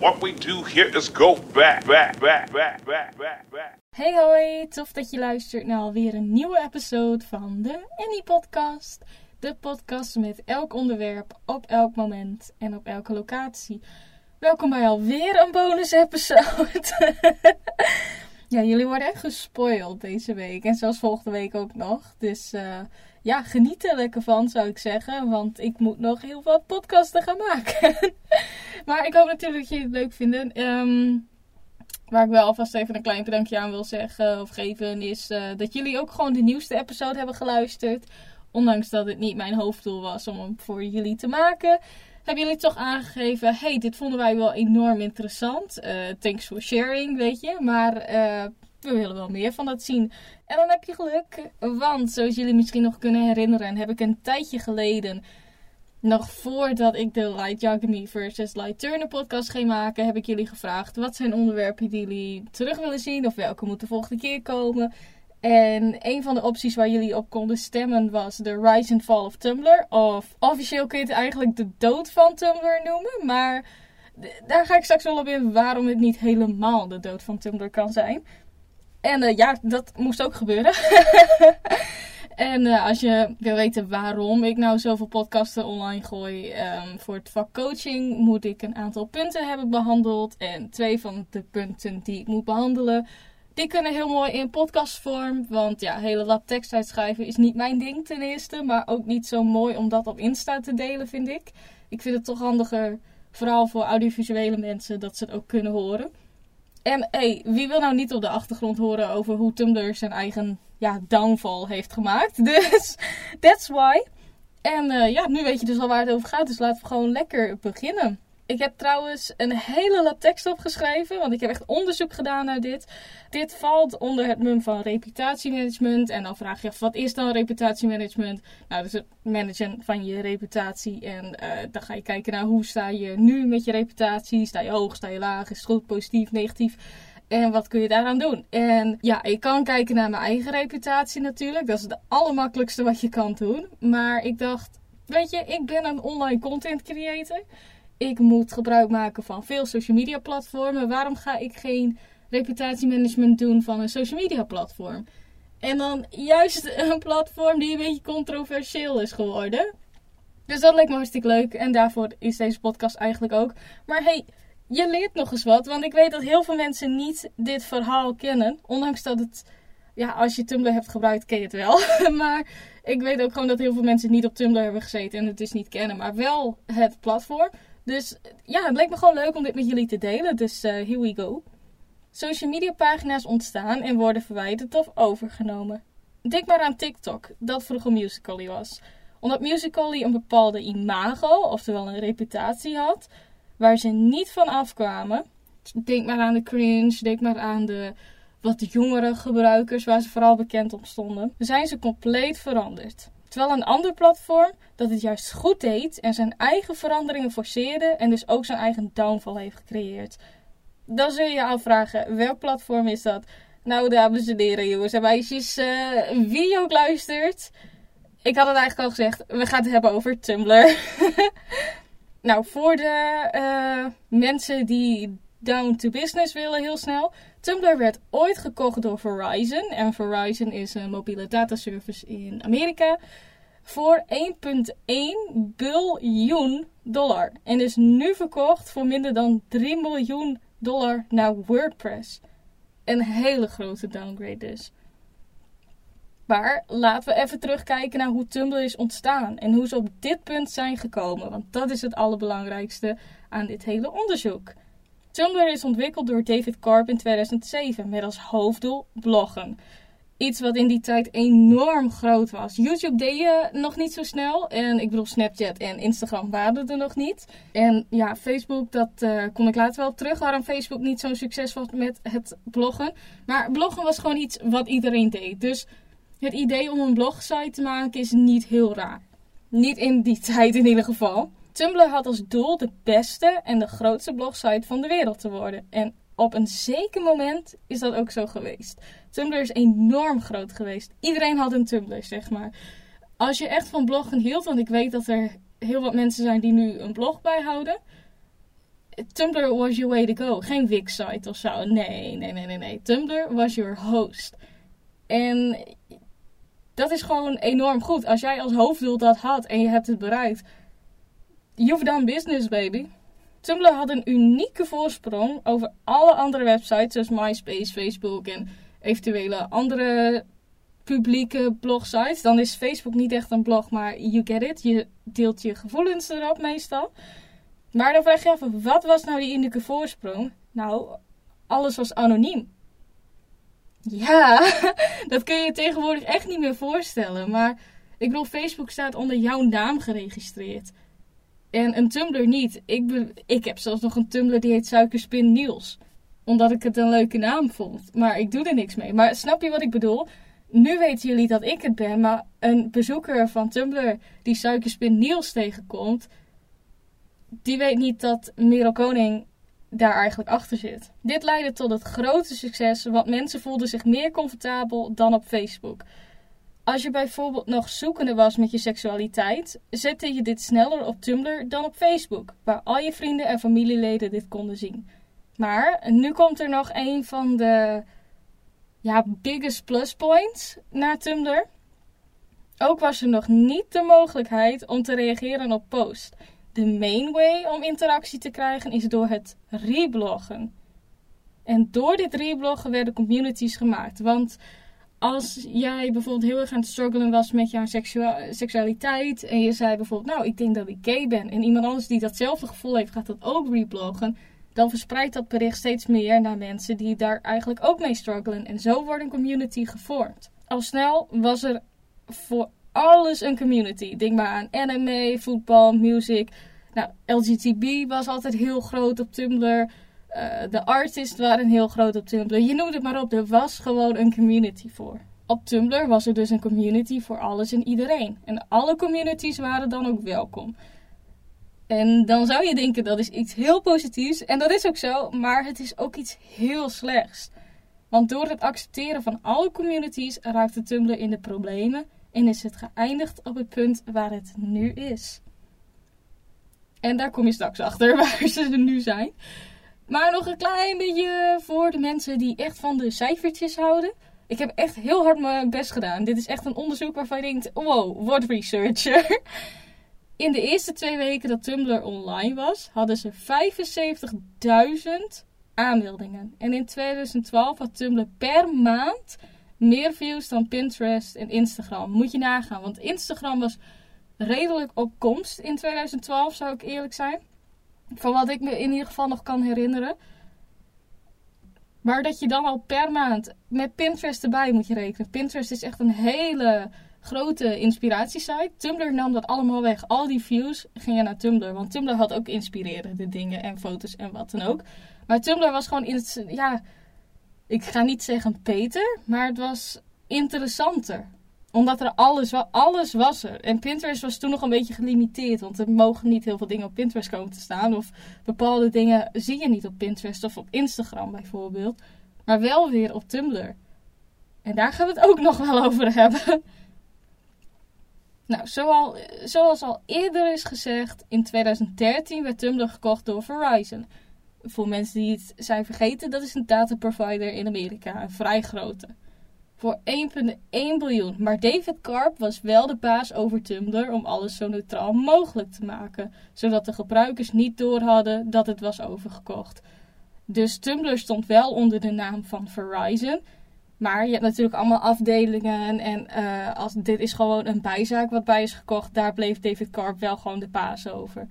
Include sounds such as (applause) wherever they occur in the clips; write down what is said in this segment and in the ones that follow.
What we do here is go back, back, back, back, back, back. Hey hoi, tof dat je luistert naar alweer een nieuwe episode van de Annie Podcast. De podcast met elk onderwerp, op elk moment en op elke locatie. Welkom bij alweer een bonus episode. (laughs) ja, jullie worden echt gespoild deze week en zelfs volgende week ook nog. Dus uh, ja, geniet er lekker van zou ik zeggen, want ik moet nog heel wat podcasten gaan maken. (laughs) maar ik hoop natuurlijk dat jullie het leuk vinden. Um, Waar ik wel alvast even een klein bedankje aan wil zeggen of geven, is uh, dat jullie ook gewoon de nieuwste episode hebben geluisterd. Ondanks dat het niet mijn hoofddoel was om hem voor jullie te maken, hebben jullie toch aangegeven: hey, dit vonden wij wel enorm interessant. Uh, thanks for sharing, weet je. Maar uh, we willen wel meer van dat zien. En dan heb je geluk, want zoals jullie misschien nog kunnen herinneren, heb ik een tijdje geleden nog voordat ik de Light Yagami versus Light Turner podcast ging maken, heb ik jullie gevraagd wat zijn onderwerpen die jullie terug willen zien of welke moeten de volgende keer komen. En een van de opties waar jullie op konden stemmen was de Rise and Fall of Tumblr. Of officieel kun je het eigenlijk de dood van Tumblr noemen. Maar daar ga ik straks wel op in waarom het niet helemaal de dood van Tumblr kan zijn. En uh, ja, dat moest ook gebeuren. (laughs) En uh, als je wil weten waarom ik nou zoveel podcasten online gooi um, voor het vak coaching, moet ik een aantal punten hebben behandeld. En twee van de punten die ik moet behandelen, die kunnen heel mooi in podcastvorm. Want ja, hele lab tekst uitschrijven is niet mijn ding ten eerste. Maar ook niet zo mooi om dat op Insta te delen, vind ik. Ik vind het toch handiger, vooral voor audiovisuele mensen, dat ze het ook kunnen horen. En hey, wie wil nou niet op de achtergrond horen over hoe Tumblr zijn eigen ja, downfall heeft gemaakt. (laughs) Dus that's why. En uh, ja, nu weet je dus al waar het over gaat. Dus laten we gewoon lekker beginnen. Ik heb trouwens een hele lab tekst opgeschreven, want ik heb echt onderzoek gedaan naar dit. Dit valt onder het mum van reputatiemanagement. En dan vraag je af, wat is dan reputatiemanagement? Nou, is het managen van je reputatie. En uh, dan ga je kijken naar hoe sta je nu met je reputatie. Sta je hoog, sta je laag, is het goed, positief, negatief? En wat kun je daaraan doen? En ja, ik kan kijken naar mijn eigen reputatie natuurlijk. Dat is het allermakkelijkste wat je kan doen. Maar ik dacht, weet je, ik ben een online content creator. Ik moet gebruik maken van veel social media platformen. Waarom ga ik geen reputatiemanagement doen van een social media platform? En dan juist (laughs) een platform die een beetje controversieel is geworden. Dus dat leek me hartstikke leuk. En daarvoor is deze podcast eigenlijk ook. Maar hey, je leert nog eens wat. Want ik weet dat heel veel mensen niet dit verhaal kennen. Ondanks dat het, ja, als je Tumblr hebt gebruikt, ken je het wel. (laughs) maar ik weet ook gewoon dat heel veel mensen niet op Tumblr hebben gezeten en het dus niet kennen. Maar wel het platform. Dus ja, het leek me gewoon leuk om dit met jullie te delen. Dus uh, here we go. Social media pagina's ontstaan en worden verwijderd of overgenomen. Denk maar aan TikTok, dat vroeger Musical.ly was. Omdat Musical.ly een bepaalde imago, oftewel een reputatie had, waar ze niet van afkwamen. Denk maar aan de cringe, denk maar aan de wat jongere gebruikers waar ze vooral bekend op stonden. Zijn ze compleet veranderd. Terwijl een ander platform dat het juist goed deed en zijn eigen veranderingen forceerde en dus ook zijn eigen downfall heeft gecreëerd. Dan zul je je afvragen, welk platform is dat? Nou, dames en heren, jongens en meisjes, uh, wie ook luistert. Ik had het eigenlijk al gezegd, we gaan het hebben over Tumblr. (laughs) Nou, voor de uh, mensen die down to business willen heel snel. Tumblr werd ooit gekocht door Verizon. En Verizon is een mobiele dataservice in Amerika. Voor 1,1 biljoen dollar. En is nu verkocht voor minder dan 3 miljoen dollar naar WordPress. Een hele grote downgrade dus. Maar laten we even terugkijken naar hoe Tumblr is ontstaan en hoe ze op dit punt zijn gekomen, want dat is het allerbelangrijkste aan dit hele onderzoek. Tumblr is ontwikkeld door David Karp in 2007 met als hoofddoel bloggen. Iets wat in die tijd enorm groot was. YouTube deed je nog niet zo snel. En ik bedoel, Snapchat en Instagram waren er nog niet. En ja, Facebook, dat uh, ik later wel terug. Waarom Facebook niet zo'n succes was met het bloggen. Maar bloggen was gewoon iets wat iedereen deed. Dus het idee om een blogsite te maken is niet heel raar. Niet in die (laughs) tijd in ieder geval. Tumblr had als doel de beste en de grootste blogsite van de wereld te worden. En op een zeker moment is dat ook zo geweest. Tumblr is enorm groot geweest. Iedereen had een Tumblr, zeg maar. Als je echt van bloggen hield, want ik weet dat er heel wat mensen zijn die nu een blog bijhouden. Tumblr was your way to go. Geen Wix-site of zo. Nee, nee, nee, nee, nee. Tumblr was your host. En dat is gewoon enorm goed. Als jij als hoofddoel dat had en je hebt het bereikt. You've done business, baby. Tumblr had een unieke voorsprong over alle andere websites, zoals MySpace, Facebook en eventuele andere publieke blogsites. Dan is Facebook niet echt een blog, maar you get it. Je deelt je gevoelens erop meestal. Maar dan vraag je af, wat was nou die unieke voorsprong? Nou, alles was anoniem. Ja, (laughs) dat kun je je tegenwoordig echt niet meer voorstellen. Maar ik bedoel, Facebook staat onder jouw naam geregistreerd. En een Tumblr niet. Ik, ik heb zelfs nog een Tumblr die heet Suikerspin Niels. Omdat ik het een leuke naam vond. Maar ik doe er niks mee. Maar snap je wat ik bedoel? Nu weten jullie dat ik het ben. Maar een bezoeker van Tumblr die Suikerspin Niels tegenkomt... Die weet niet dat Merel Koning daar eigenlijk achter zit. Dit leidde tot het grote succes, want mensen voelden zich meer comfortabel dan op Facebook. Als je bijvoorbeeld nog zoekende was met je seksualiteit, zette je dit sneller op Tumblr dan op Facebook, waar al je vrienden en familieleden dit konden zien. Maar nu komt er nog een van de ja, biggest plus points naar Tumblr. Ook was er nog niet de mogelijkheid om te reageren op posts. De main way om interactie te krijgen is door het rebloggen. En door dit rebloggen werden communities gemaakt. Want als jij bijvoorbeeld heel erg aan het struggelen was met jouw seksua- seksualiteit. En je zei bijvoorbeeld, nou ik denk dat ik gay ben. En iemand anders die datzelfde gevoel heeft, gaat dat ook rebloggen. Dan verspreidt dat bericht steeds meer naar mensen die daar eigenlijk ook mee struggelen. En zo wordt een community gevormd. Al snel was er voor alles een community. Denk maar aan anime, voetbal, music. Nou, LGTB was altijd heel groot op Tumblr. Eh, de artists waren heel groot op Tumblr. Je noemde het maar op, er was gewoon een community voor. Op Tumblr was er dus een community voor alles en iedereen. En alle communities waren dan ook welkom. En dan zou je denken dat is iets heel positiefs. En dat is ook zo, maar het is ook iets heel slechts. Want door het accepteren van alle communities raakte Tumblr in de problemen en is het geëindigd op het punt waar het nu is. En daar kom je straks achter (laughs) waar ze nu zijn. Maar nog een klein beetje voor de mensen die echt van de cijfertjes houden. Ik heb echt heel hard mijn best gedaan. Dit is echt een onderzoek waarvan je denkt: wow, what researcher. (laughs) In de eerste twee weken dat Tumblr online was, hadden ze 75.000 aanmeldingen. En in 2012 had Tumblr per maand meer views dan Pinterest en Instagram. Moet je nagaan, want Instagram was redelijk op komst in 2012, zou ik eerlijk zijn. Van wat ik me in ieder geval nog kan herinneren. Maar dat je dan al per maand met Pinterest erbij moet je rekenen. Pinterest is echt een hele grote inspiratiesite. Tumblr nam dat allemaal weg. Al die views gingen naar Tumblr. Want Tumblr had ook inspirerende dingen en foto's en wat dan ook. Maar Tumblr was gewoon in het, ja, ik ga niet zeggen beter, maar het was interessanter. Omdat er alles, alles was er. En Pinterest was toen nog een beetje gelimiteerd. Want er mogen niet heel veel dingen op Pinterest komen te staan. Of bepaalde dingen zie je niet op Pinterest of op Instagram bijvoorbeeld. Maar wel weer op Tumblr. En daar gaan we het ook (laughs) nog wel over hebben. Nou, zoal, zoals al eerder is gezegd, in 2013 werd Tumblr gekocht door Verizon. Voor mensen die het zijn vergeten, dat is een dataprovider in Amerika, een vrij grote. Voor 1,1 biljoen. Maar David Karp was wel de baas over Tumblr om alles zo neutraal mogelijk te maken. Zodat de gebruikers niet door hadden dat het was overgekocht. Dus Tumblr stond wel onder de naam van Verizon. Maar je hebt natuurlijk allemaal afdelingen. En eh, als, dit is gewoon een bijzaak wat bij is gekocht. Daar bleef David Karp wel gewoon de baas over.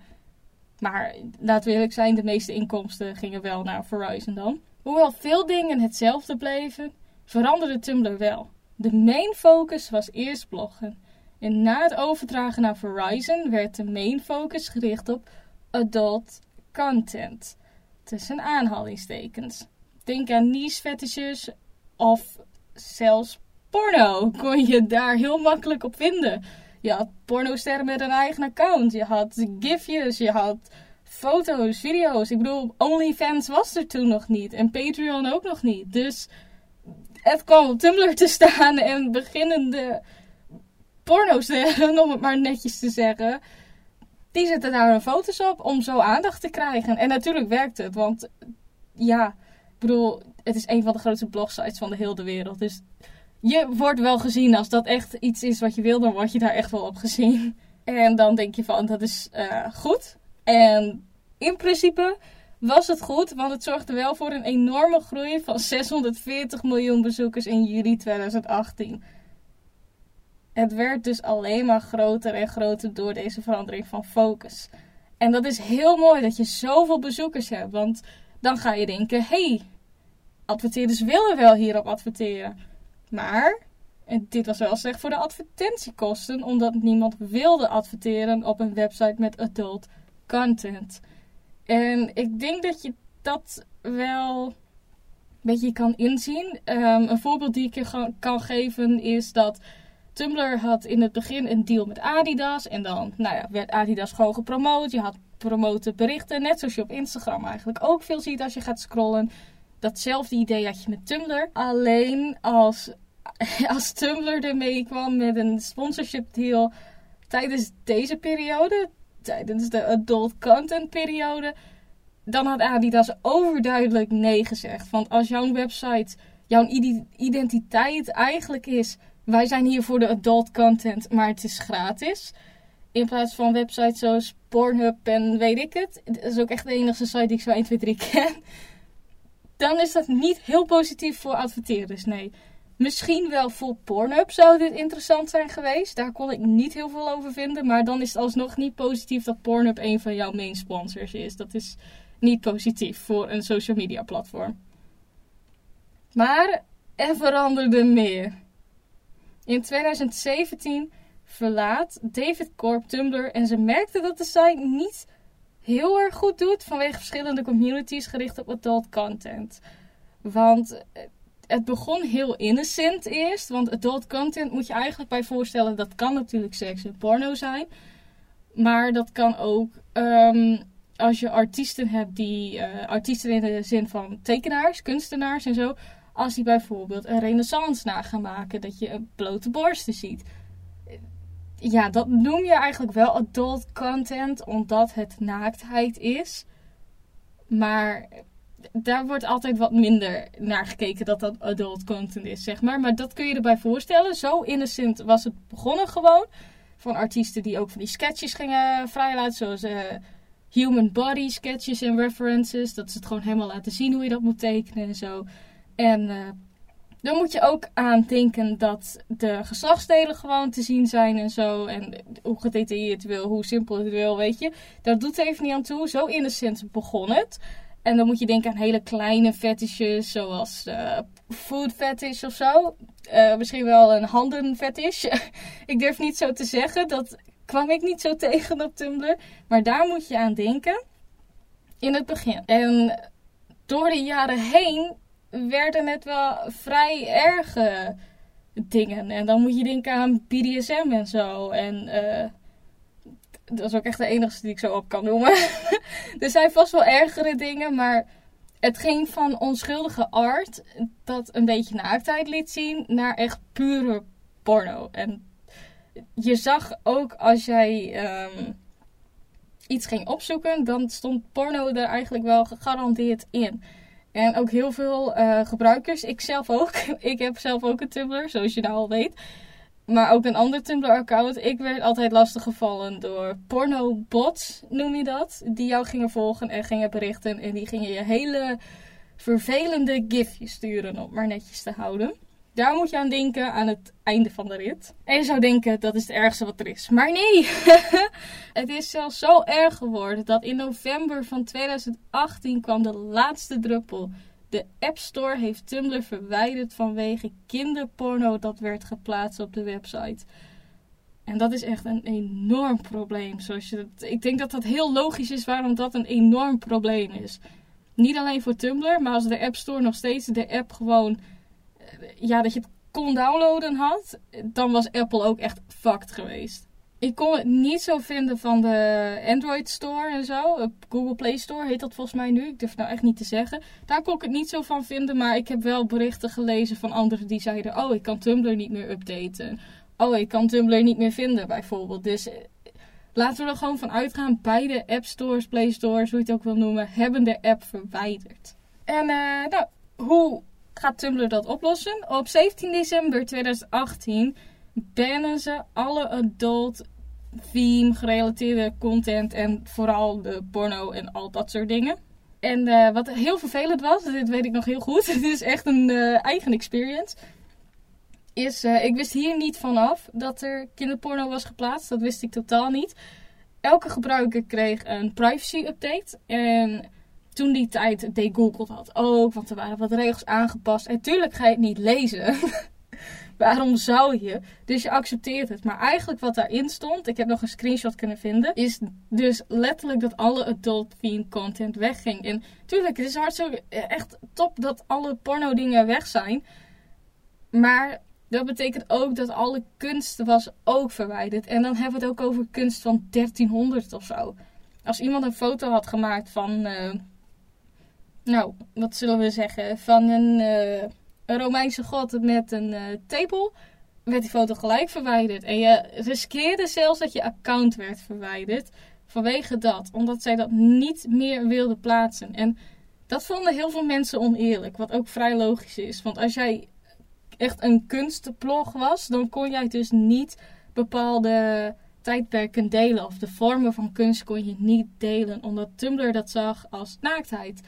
Maar laten we eerlijk zijn, de meeste inkomsten gingen wel naar Verizon dan. Hoewel veel dingen hetzelfde bleven, veranderde Tumblr wel. De main focus was eerst bloggen. En na het overdragen naar Verizon werd de main focus gericht op adult content. Tussen aanhalingstekens. Denk aan niche fetishes of zelfs porno. Kon je daar heel makkelijk op vinden. Je had pornosterren met een eigen account. Je had gifjes, je had foto's, video's. Ik bedoel, OnlyFans was er toen nog niet. En Patreon ook nog niet. Dus het kwam op Tumblr te staan en beginnende pornosterren, om het maar netjes te zeggen. Die zetten daar hun foto's op om zo aandacht te krijgen. En natuurlijk werkt het, want ja, ik bedoel, het is een van de grootste blogsites van de hele wereld. Dus je wordt wel gezien als dat echt iets is wat je wil, dan word je daar echt wel op gezien. En dan denk je van, dat is uh, goed. En in principe was het goed, want het zorgde wel voor een enorme groei van 640 miljoen bezoekers in juli 2018. Het werd dus alleen maar groter en groter door deze verandering van focus. En dat is heel mooi dat je zoveel bezoekers hebt, want dan ga je denken: hey, adverteerders willen wel hierop adverteren. Maar, en dit was wel slecht voor de advertentiekosten, omdat niemand wilde adverteren op een website met adult content. En ik denk dat je dat wel een beetje kan inzien. Um, een voorbeeld die ik je kan geven is dat Tumblr had in het begin een deal met Adidas. En dan nou ja, werd Adidas gewoon gepromoot. Je had promoten berichten, net zoals je op Instagram eigenlijk ook veel ziet als je gaat scrollen. Datzelfde idee had je met Tumblr. Alleen als, (laughs) als Tumblr ermee kwam met een sponsorship deal tijdens deze periode, tijdens de adult content periode, dan had Adidas overduidelijk nee gezegd. Want als jouw website, jouw identiteit eigenlijk is, wij zijn hier voor de adult content, maar het is gratis. In plaats van websites zoals Pornhub en weet ik het. Dat is ook echt de enige site die ik zo 1, 2, 3 ken. Dan is dat niet heel positief voor adverteerders, nee. Misschien wel voor Pornhub zou dit interessant zijn geweest. Daar kon ik niet heel veel over vinden. Maar dan is het alsnog niet positief dat Pornhub een van jouw main sponsors is. Dat is niet positief voor een social media platform. Maar er veranderde meer. In 2017 verlaat David Corp Tumblr en ze merkte dat de site niet heel erg goed doet vanwege verschillende communities gericht op adult content. Want het begon heel innocent eerst. Want adult content moet je eigenlijk bij voorstellen. Dat kan natuurlijk seks en porno zijn. Maar dat kan ook um, als je artiesten hebt die. Uh, artiesten in de zin van tekenaars, kunstenaars en zo. Als die bijvoorbeeld een renaissance na gaan maken. Dat je een blote borsten ziet. Ja, dat noem je eigenlijk wel adult content. Omdat het naaktheid is. Maar daar wordt altijd wat minder naar gekeken dat dat adult content is, zeg maar. Maar dat kun je erbij voorstellen. Zo innocent was het begonnen gewoon. Van artiesten die ook van die sketches gingen vrijlaten. Zoals uh, human body sketches en references. Dat ze het gewoon helemaal laten zien hoe je dat moet tekenen en zo. En uh, dan moet je ook aan denken dat de geslachtsdelen gewoon te zien zijn en zo. En hoe gedetailleerd het wil, hoe simpel het wil, weet je. Dat doet even niet aan toe. Zo innocent begon het. En dan moet je denken aan hele kleine fetishes, zoals uh, food fetish of zo. Uh, misschien wel een handen fetish. (laughs) ik durf niet zo te zeggen, dat kwam ik niet zo (laughs) tegen op Tumblr. Maar daar moet je aan denken in het begin. En door de jaren heen werden het wel vrij erge dingen. En dan moet je denken aan BDSM en zo. En uh, dat is ook echt de enige die ik zo op kan noemen. (laughs) er zijn vast wel ergere dingen, maar het ging van onschuldige art, dat een beetje naaktheid liet zien, naar echt pure porno. En je zag ook als jij um, iets ging opzoeken, dan stond porno er eigenlijk wel gegarandeerd in. En ook heel veel uh, gebruikers, ik zelf ook. (laughs) ik heb zelf ook een Tumblr, zoals je nou al weet maar ook een ander Tumblr-account. Ik werd altijd lastiggevallen door pornobots, noem je dat. Die jou gingen volgen en gingen berichten. En die gingen je hele vervelende gifjes sturen om maar netjes te houden. Daar moet je aan denken aan het einde van de rit. En je zou denken, dat is het ergste wat er is. Maar nee! (laughs) het is zelfs zo erg geworden dat in november van 2018 kwam de laatste druppel de App Store heeft Tumblr verwijderd vanwege kinderporno dat werd geplaatst op de website. En dat is echt een enorm probleem. Zoals je ik denk dat dat heel logisch is waarom dat een enorm probleem is. Niet alleen voor Tumblr, maar als de App Store nog steeds de app gewoon. Eh, ja, dat je het kon downloaden had, dan was Apple ook echt fucked geweest. Ik kon het niet zo vinden van de Android Store en zo. Google Play Store heet dat volgens mij nu. Ik durf het nou echt niet te zeggen. Daar kon ik het niet zo van vinden. Maar ik heb wel berichten gelezen van anderen die zeiden: Oh, ik kan Tumblr niet meer updaten. Oh, ik kan Tumblr niet meer vinden, bijvoorbeeld. Dus eh, laten we er gewoon van uitgaan. Beide app stores, play stores, hoe je het ook wil noemen, hebben de app verwijderd. En uh, nou, hoe gaat Tumblr dat oplossen? Op 17 december 2018 bannen ze alle adult theme gerelateerde content en vooral de porno en al dat soort dingen. En uh, wat heel vervelend was, dit weet ik nog heel goed, (laughs) het is echt een uh, eigen experience. Is, uh, ik wist hier niet vanaf dat er kinderporno was geplaatst. Dat wist ik totaal niet. Elke gebruiker kreeg een privacy update. En toen die tijd deed Google dat ook, want er waren wat regels aangepast. En tuurlijk ga je het niet lezen. (laughs) Waarom zou je? Dus je accepteert het. Maar eigenlijk wat daarin stond, ik heb nog een screenshot kunnen vinden, is dus letterlijk dat alle adult theme content wegging. En tuurlijk, het is hartstikke echt top dat alle porno dingen weg zijn. Maar dat betekent ook dat alle kunst was ook verwijderd. En dan hebben we het ook over kunst van 1300 of zo. Als iemand een foto had gemaakt van, uh, nou, wat zullen we zeggen, van een... Uh, een Romeinse god met een uh, tepel, werd die foto gelijk verwijderd. En je riskeerde zelfs dat je account werd verwijderd vanwege dat, omdat zij dat niet meer wilden plaatsen. En dat vonden heel veel mensen oneerlijk, wat ook vrij logisch is. Want als jij echt een kunstblog was, dan kon jij dus niet bepaalde tijdperken delen. Of de vormen van kunst kon je niet delen, omdat Tumblr dat zag als naaktheid.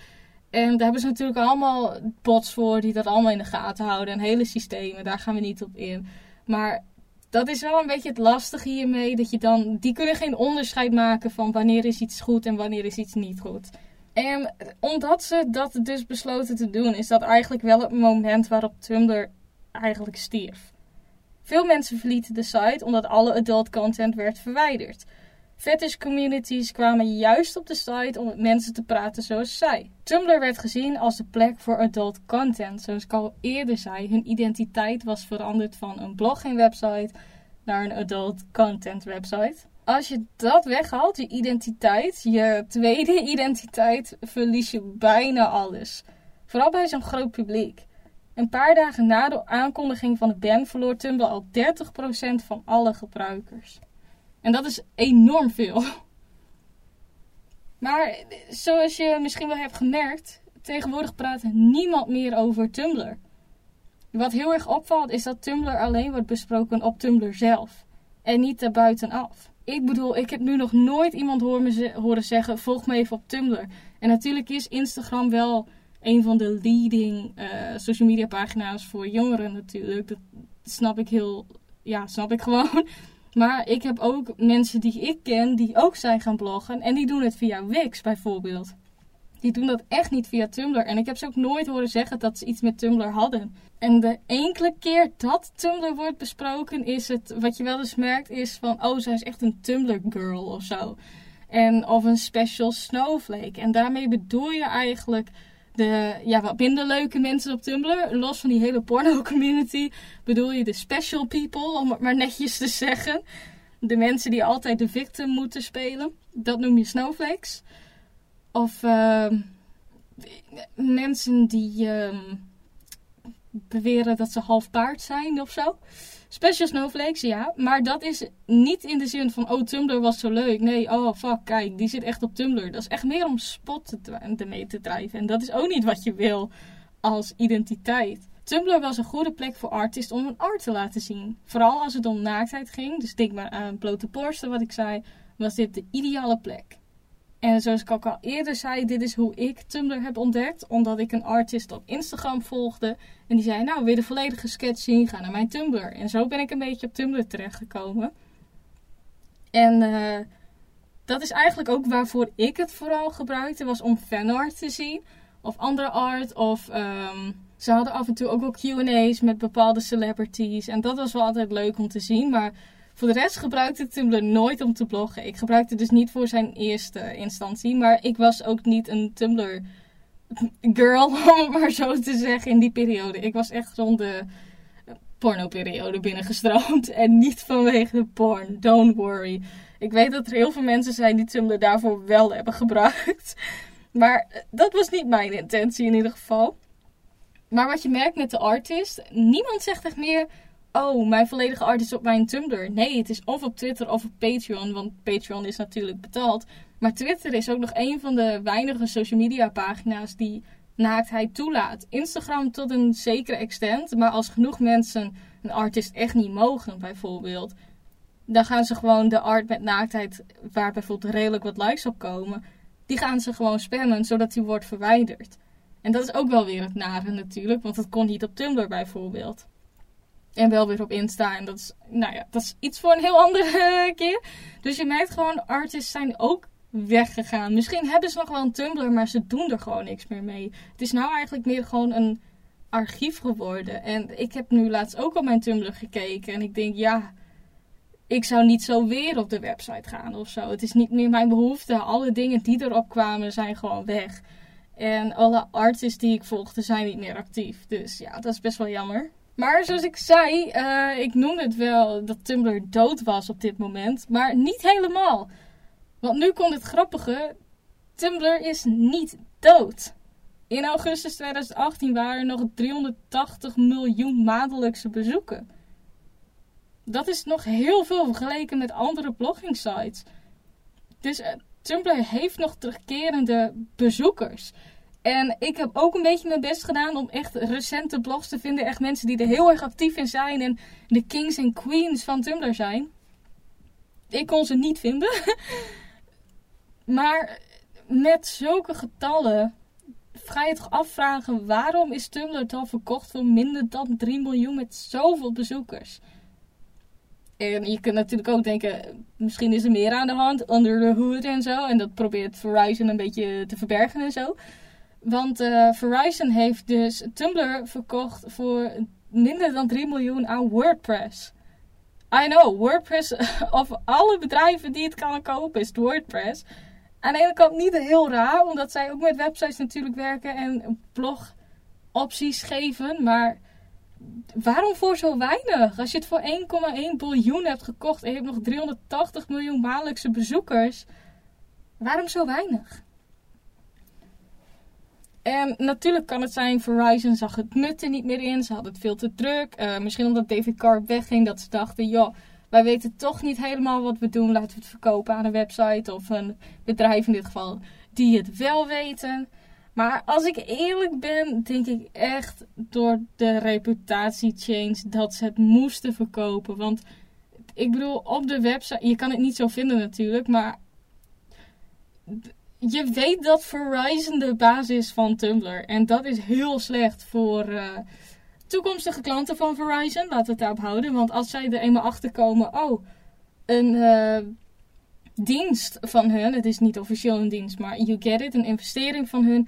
En daar hebben ze natuurlijk allemaal bots voor die dat allemaal in de gaten houden. En hele systemen, daar gaan we niet op in. Maar dat is wel een beetje het lastige hiermee. Dat je dan, die kunnen geen onderscheid maken van wanneer is iets goed en wanneer is iets niet goed. En omdat ze dat dus besloten te doen, is dat eigenlijk wel het moment waarop Tumblr eigenlijk stierf. Veel mensen verlieten de site omdat alle adult content werd verwijderd. Fetish communities kwamen juist op de site om met mensen te praten zoals zij. Tumblr werd gezien als de plek voor adult content. Zoals ik al eerder zei, hun identiteit was veranderd van een blogging website naar een adult content website. Als je dat weghaalt, je identiteit, je tweede (laughs) identiteit, verlies je bijna alles. Vooral bij zo'n groot publiek. Een paar dagen na de aankondiging van de ban verloor Tumblr al 30% van alle gebruikers. En dat is enorm veel. Maar zoals je misschien wel hebt gemerkt, tegenwoordig praat niemand meer over Tumblr. Wat heel erg opvalt is dat Tumblr alleen wordt besproken op Tumblr zelf en niet daarbuitenaf. Ik bedoel, ik heb nu nog nooit iemand horen zeggen: volg me even op Tumblr. En natuurlijk is Instagram wel een van de leading uh, social media pagina's voor jongeren natuurlijk. Dat snap ik heel, ja, snap ik gewoon. Maar ik heb ook mensen die ik ken die ook zijn gaan bloggen. En die doen het via Wix bijvoorbeeld. Die doen dat echt niet via Tumblr. En ik heb ze ook nooit horen zeggen dat ze iets met Tumblr hadden. En de enkele keer dat Tumblr wordt besproken, is het, wat je wel eens merkt, is van, oh, zij is echt een Tumblr girl of zo. En, of een special snowflake. En daarmee bedoel je eigenlijk de ja, wat minder leuke mensen op Tumblr. Los van die hele porno-community bedoel je de special people, om het maar netjes te zeggen. De mensen die altijd de victim moeten spelen. Dat noem je snowflakes. Of uh, mensen die uh, beweren dat ze half paard zijn of zo. Special Snowflakes, ja. Maar dat is niet in de zin van, oh, Tumblr was zo leuk. Nee, oh, fuck, kijk, die zit echt op Tumblr. Dat is echt meer om spot ermee te drijven. En dat is ook niet wat je wil als identiteit. Tumblr was een goede plek voor artiesten om hun art te laten zien. Vooral als het om naaktheid ging, dus denk maar aan blote borsten, wat ik zei, was dit de ideale plek. En zoals ik ook al eerder zei, dit is hoe ik Tumblr heb ontdekt. Omdat ik een artist op Instagram volgde. En die zei, nou, wil je de volledige sketch zien? Ga naar mijn Tumblr. En zo ben ik een beetje op Tumblr terechtgekomen. En uh, dat is eigenlijk ook waarvoor ik het vooral gebruikte. Was om fanart te zien. Of andere art. Of um, ze hadden af en toe ook wel Q&A's met bepaalde celebrities. En dat was wel altijd leuk om te zien. Maar voor de rest gebruikte ik Tumblr nooit om te bloggen. Ik gebruikte dus niet voor zijn eerste instantie. Maar ik was ook niet een Tumblr girl, (laughs) om het maar zo te zeggen, in die periode. Ik was echt rond de pornoperiode binnengestroomd. (laughs) En niet vanwege de porn. Don't worry. Ik weet dat er heel veel mensen zijn die Tumblr daarvoor wel hebben gebruikt. (laughs) Maar dat was niet mijn intentie in ieder geval. Maar wat je merkt met de artist, niemand zegt echt meer oh, mijn volledige art is op mijn Tumblr. Nee, het is of op Twitter of op Patreon, want Patreon is natuurlijk betaald. Maar Twitter is ook nog een van de weinige social media pagina's die naaktheid toelaat. Instagram tot een zekere extent, maar als genoeg mensen een artist echt niet mogen, bijvoorbeeld, dan gaan ze gewoon de art met naaktheid, waar bijvoorbeeld redelijk wat likes op komen, die gaan ze gewoon spammen zodat die wordt verwijderd. En dat is ook wel weer het nare natuurlijk, want dat kon niet op Tumblr bijvoorbeeld. En wel weer op Insta. En dat is, nou ja, dat is iets voor een heel (laughs) andere keer. Dus je merkt gewoon, artists zijn ook weggegaan. Misschien hebben ze nog wel een Tumblr, maar ze doen er gewoon niks meer mee. Het is nou eigenlijk meer gewoon een archief geworden. En ik heb nu laatst ook op mijn Tumblr gekeken. En ik denk, ja, ik zou niet zo weer op de website gaan of zo. Het is niet meer mijn behoefte. Alle dingen die erop kwamen zijn gewoon weg. En alle artists die ik volgde zijn niet meer actief. Dus ja, dat is best wel jammer. Maar zoals ik zei, uh, ik noemde het wel dat Tumblr dood was op dit moment. Maar niet helemaal. Want nu komt het grappige. Tumblr is niet dood. In augustus 2018 waren er nog 380 miljoen maandelijkse bezoeken. Dat is nog heel veel vergeleken met andere blogging sites. Dus uh, Tumblr heeft nog terugkerende bezoekers. En ik heb ook een beetje mijn best gedaan om echt recente blogs te vinden. Echt mensen die er heel erg actief in zijn en de kings en queens van Tumblr zijn. Ik kon ze niet vinden. (laughs) maar met zulke getallen ga je toch afvragen waarom is Tumblr dan verkocht voor minder dan 3 miljoen met zoveel bezoekers? En je kunt natuurlijk ook denken, misschien is er meer aan de hand, under the hood en zo. En dat probeert Verizon een beetje te verbergen en zo. Want uh, Verizon heeft dus Tumblr verkocht voor minder dan 3 miljoen aan WordPress. I know, WordPress, (laughs) of alle bedrijven die het kan kopen, is WordPress. Aan de ene kant niet heel raar, omdat zij ook met websites natuurlijk werken en blogopties geven. Maar waarom voor zo weinig? Als je het voor 1,1 biljoen hebt gekocht en je hebt nog 380 miljoen maandelijkse bezoekers, waarom zo weinig? En natuurlijk kan het zijn, Verizon zag het nut er niet meer in. Ze hadden het veel te druk. Uh, misschien omdat David Carr wegging, dat ze dachten, joh, wij weten toch niet helemaal wat we doen. Laten we het verkopen aan een website of een bedrijf in dit geval die het wel weten. Maar als ik eerlijk ben, denk ik echt door de reputatiechange dat ze het moesten verkopen. Want ik bedoel, op de website, je kan het niet zo vinden natuurlijk, maar je weet dat Verizon de basis is van Tumblr. En dat is heel slecht voor uh, toekomstige klanten van Verizon. Laten we het daarop houden. Want als zij er eenmaal achter komen, oh, een uh, dienst van hun, het is niet officieel een dienst, maar you get it, een investering van hun,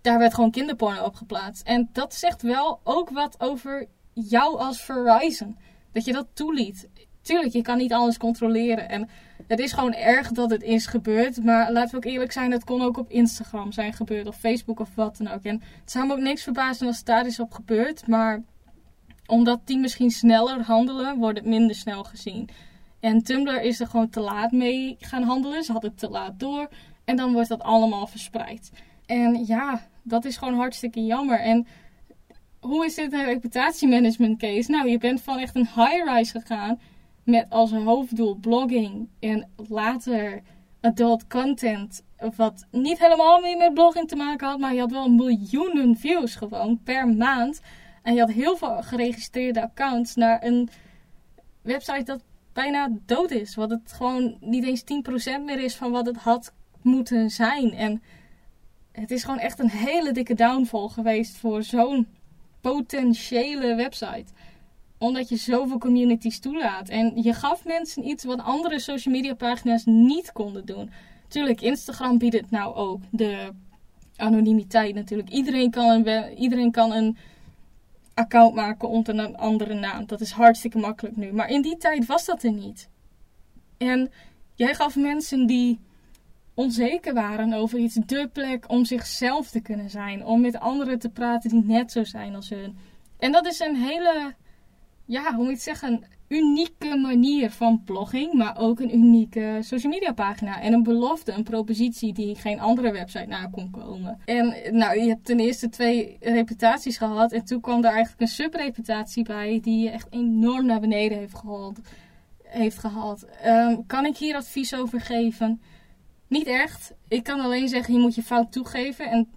daar werd gewoon kinderporno op geplaatst. En dat zegt wel ook wat over jou als Verizon. Dat je dat toeliet. Tuurlijk, je kan niet alles controleren. En het is gewoon erg dat het is gebeurd. Maar laten we ook eerlijk zijn, het kon ook op Instagram zijn gebeurd. Of Facebook of wat dan ook. En het zou me ook niks verbazen als het daar is op gebeurd. Maar omdat die misschien sneller handelen, wordt het minder snel gezien. En Tumblr is er gewoon te laat mee gaan handelen. Ze hadden het te laat door. En dan wordt dat allemaal verspreid. En ja, dat is gewoon hartstikke jammer. En hoe is dit een reputatiemanagement case? Nou, je bent van echt een high-rise gegaan met als hoofddoel blogging en later adult content. Wat niet helemaal meer met blogging te maken had, maar je had wel miljoenen views gewoon per maand. En je had heel veel geregistreerde accounts naar een website dat bijna dood is. Wat het gewoon niet eens 10% meer is van wat het had moeten zijn. En het is gewoon echt een hele dikke downfall geweest voor zo'n potentiële website omdat je zoveel communities toelaat. En je gaf mensen iets wat andere social media pagina's niet konden doen. Tuurlijk, Instagram biedt het nou ook. De anonimiteit natuurlijk. Iedereen kan een, iedereen kan een account maken onder een andere naam. Dat is hartstikke makkelijk nu. Maar in die tijd was dat er niet. En jij gaf mensen die onzeker waren over iets de plek om zichzelf te kunnen zijn. Om met anderen te praten die net zo zijn als hun. En dat is een hele ja, hoe moet het zeggen, unieke manier van blogging, maar ook een unieke social media pagina. En een belofte, een propositie die geen andere website na kon komen. En nou, je hebt ten eerste twee reputaties gehad. En toen kwam er eigenlijk een subreputatie bij die je echt enorm naar beneden heeft gehaald. Heeft. Ehm, kan ik hier advies over geven? Niet echt. Ik kan alleen zeggen, je moet je fout toegeven. En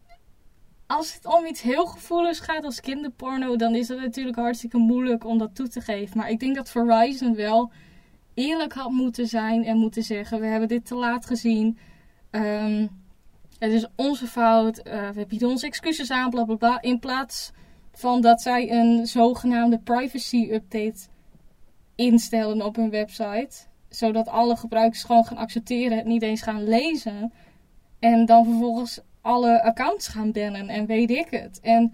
als het om iets heel gevoeligs gaat als kinderporno, dan is het natuurlijk hartstikke moeilijk om dat toe te geven. Maar ik denk dat Verizon wel eerlijk had moeten zijn en moeten zeggen: we hebben dit te laat gezien. Um, het is onze fout. Uh, we bieden onze excuses aan, bla bla bla. In plaats van dat zij een zogenaamde privacy update instellen op hun website. Zodat alle gebruikers gewoon gaan accepteren, het niet eens gaan lezen. En dan vervolgens alle accounts gaan bannen en weet ik het. En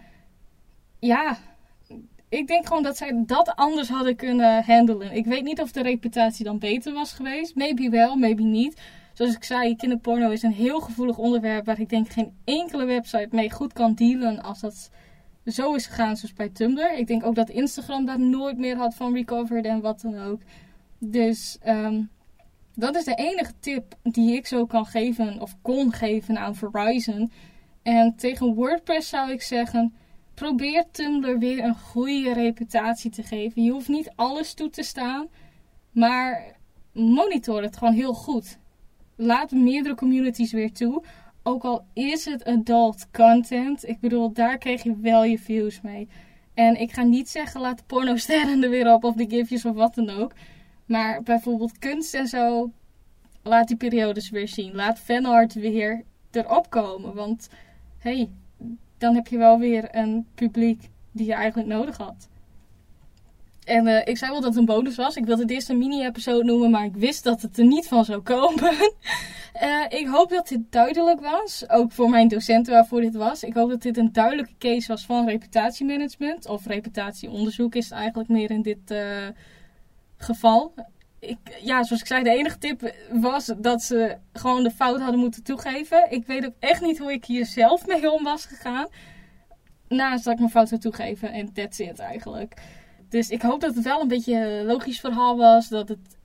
ja, ik denk gewoon dat zij dat anders hadden kunnen handelen. Ik weet niet of de reputatie dan beter was geweest. Maybe wel, maybe niet. Zoals ik zei, kinderporno is een heel gevoelig onderwerp waar ik denk geen enkele website mee goed kan dealen als dat zo is gegaan zoals bij Tumblr. Ik denk ook dat Instagram daar nooit meer had van recovered en wat dan ook. Dus um, dat is de enige tip die ik zo kan geven of kon geven aan Verizon. En tegen WordPress zou ik zeggen: probeer Tumblr weer een goede reputatie te geven. Je hoeft niet alles toe te staan, maar monitor het gewoon heel goed. Laat meerdere communities weer toe. Ook al is het adult content. Ik bedoel, daar kreeg je wel je views mee. En ik ga niet zeggen, laat pornosterren er weer op of de gifjes of wat dan ook. Maar bijvoorbeeld kunst en zo, laat die periodes weer zien. Laat fanart weer erop komen. Want hey, dan heb je wel weer een publiek die je eigenlijk nodig had. En uh, ik zei wel dat het een bonus was. Ik wilde het eerst een mini-episode noemen, maar ik wist dat het er niet van zou komen. uh, (laughs) ik hoop dat dit duidelijk was. Ook voor mijn docenten waarvoor dit was. Ik hoop dat dit een duidelijke case was van reputatiemanagement. Of reputatieonderzoek is eigenlijk meer in dit uh, geval. Ik, ja, zoals ik zei, de enige tip was dat ze gewoon de fout hadden moeten toegeven. Ik weet ook echt niet hoe ik hier zelf mee om was gegaan. Naast dat ik mijn fout zou toegeven en that's it eigenlijk. Dus ik hoop dat het wel een beetje een logisch verhaal was. Dat het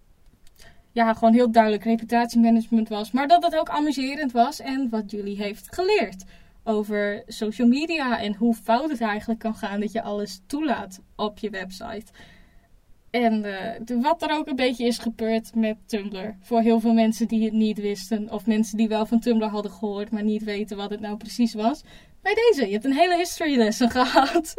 ja, gewoon heel duidelijk reputatiemanagement was. Maar dat het ook amuserend was en wat jullie heeft geleerd over social media en hoe fout het eigenlijk kan gaan dat je alles toelaat op je website. En uh, wat er ook een beetje is gebeurd met Tumblr. Voor heel veel mensen die het niet wisten. Of mensen die wel van Tumblr hadden gehoord, maar niet weten wat het nou precies was. Bij deze, je hebt een hele history lesson (laughs) gehad.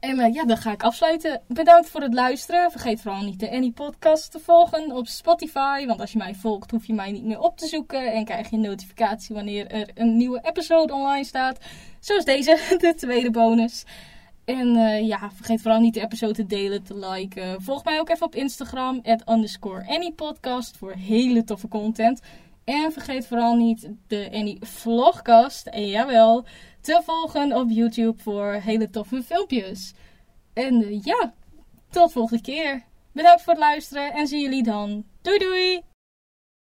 en uh, ja, dan ga ik afsluiten. Bedankt voor het luisteren. Vergeet vooral niet de Annie Podcast te volgen op Spotify. Want als je mij volgt, hoef je mij niet meer op te zoeken. En krijg je een notificatie wanneer er een nieuwe episode online staat. Zoals deze, (laughs) de tweede bonus. En uh, ja, vergeet vooral niet de episode te delen, te liken. Volg mij ook even op Instagram, at underscore anypodcast, voor hele toffe content. En vergeet vooral niet de Any Vlogcast, en jawel, te volgen op YouTube voor hele toffe filmpjes. En uh, ja, tot volgende keer. Bedankt voor het luisteren en zie jullie dan. Doei doei!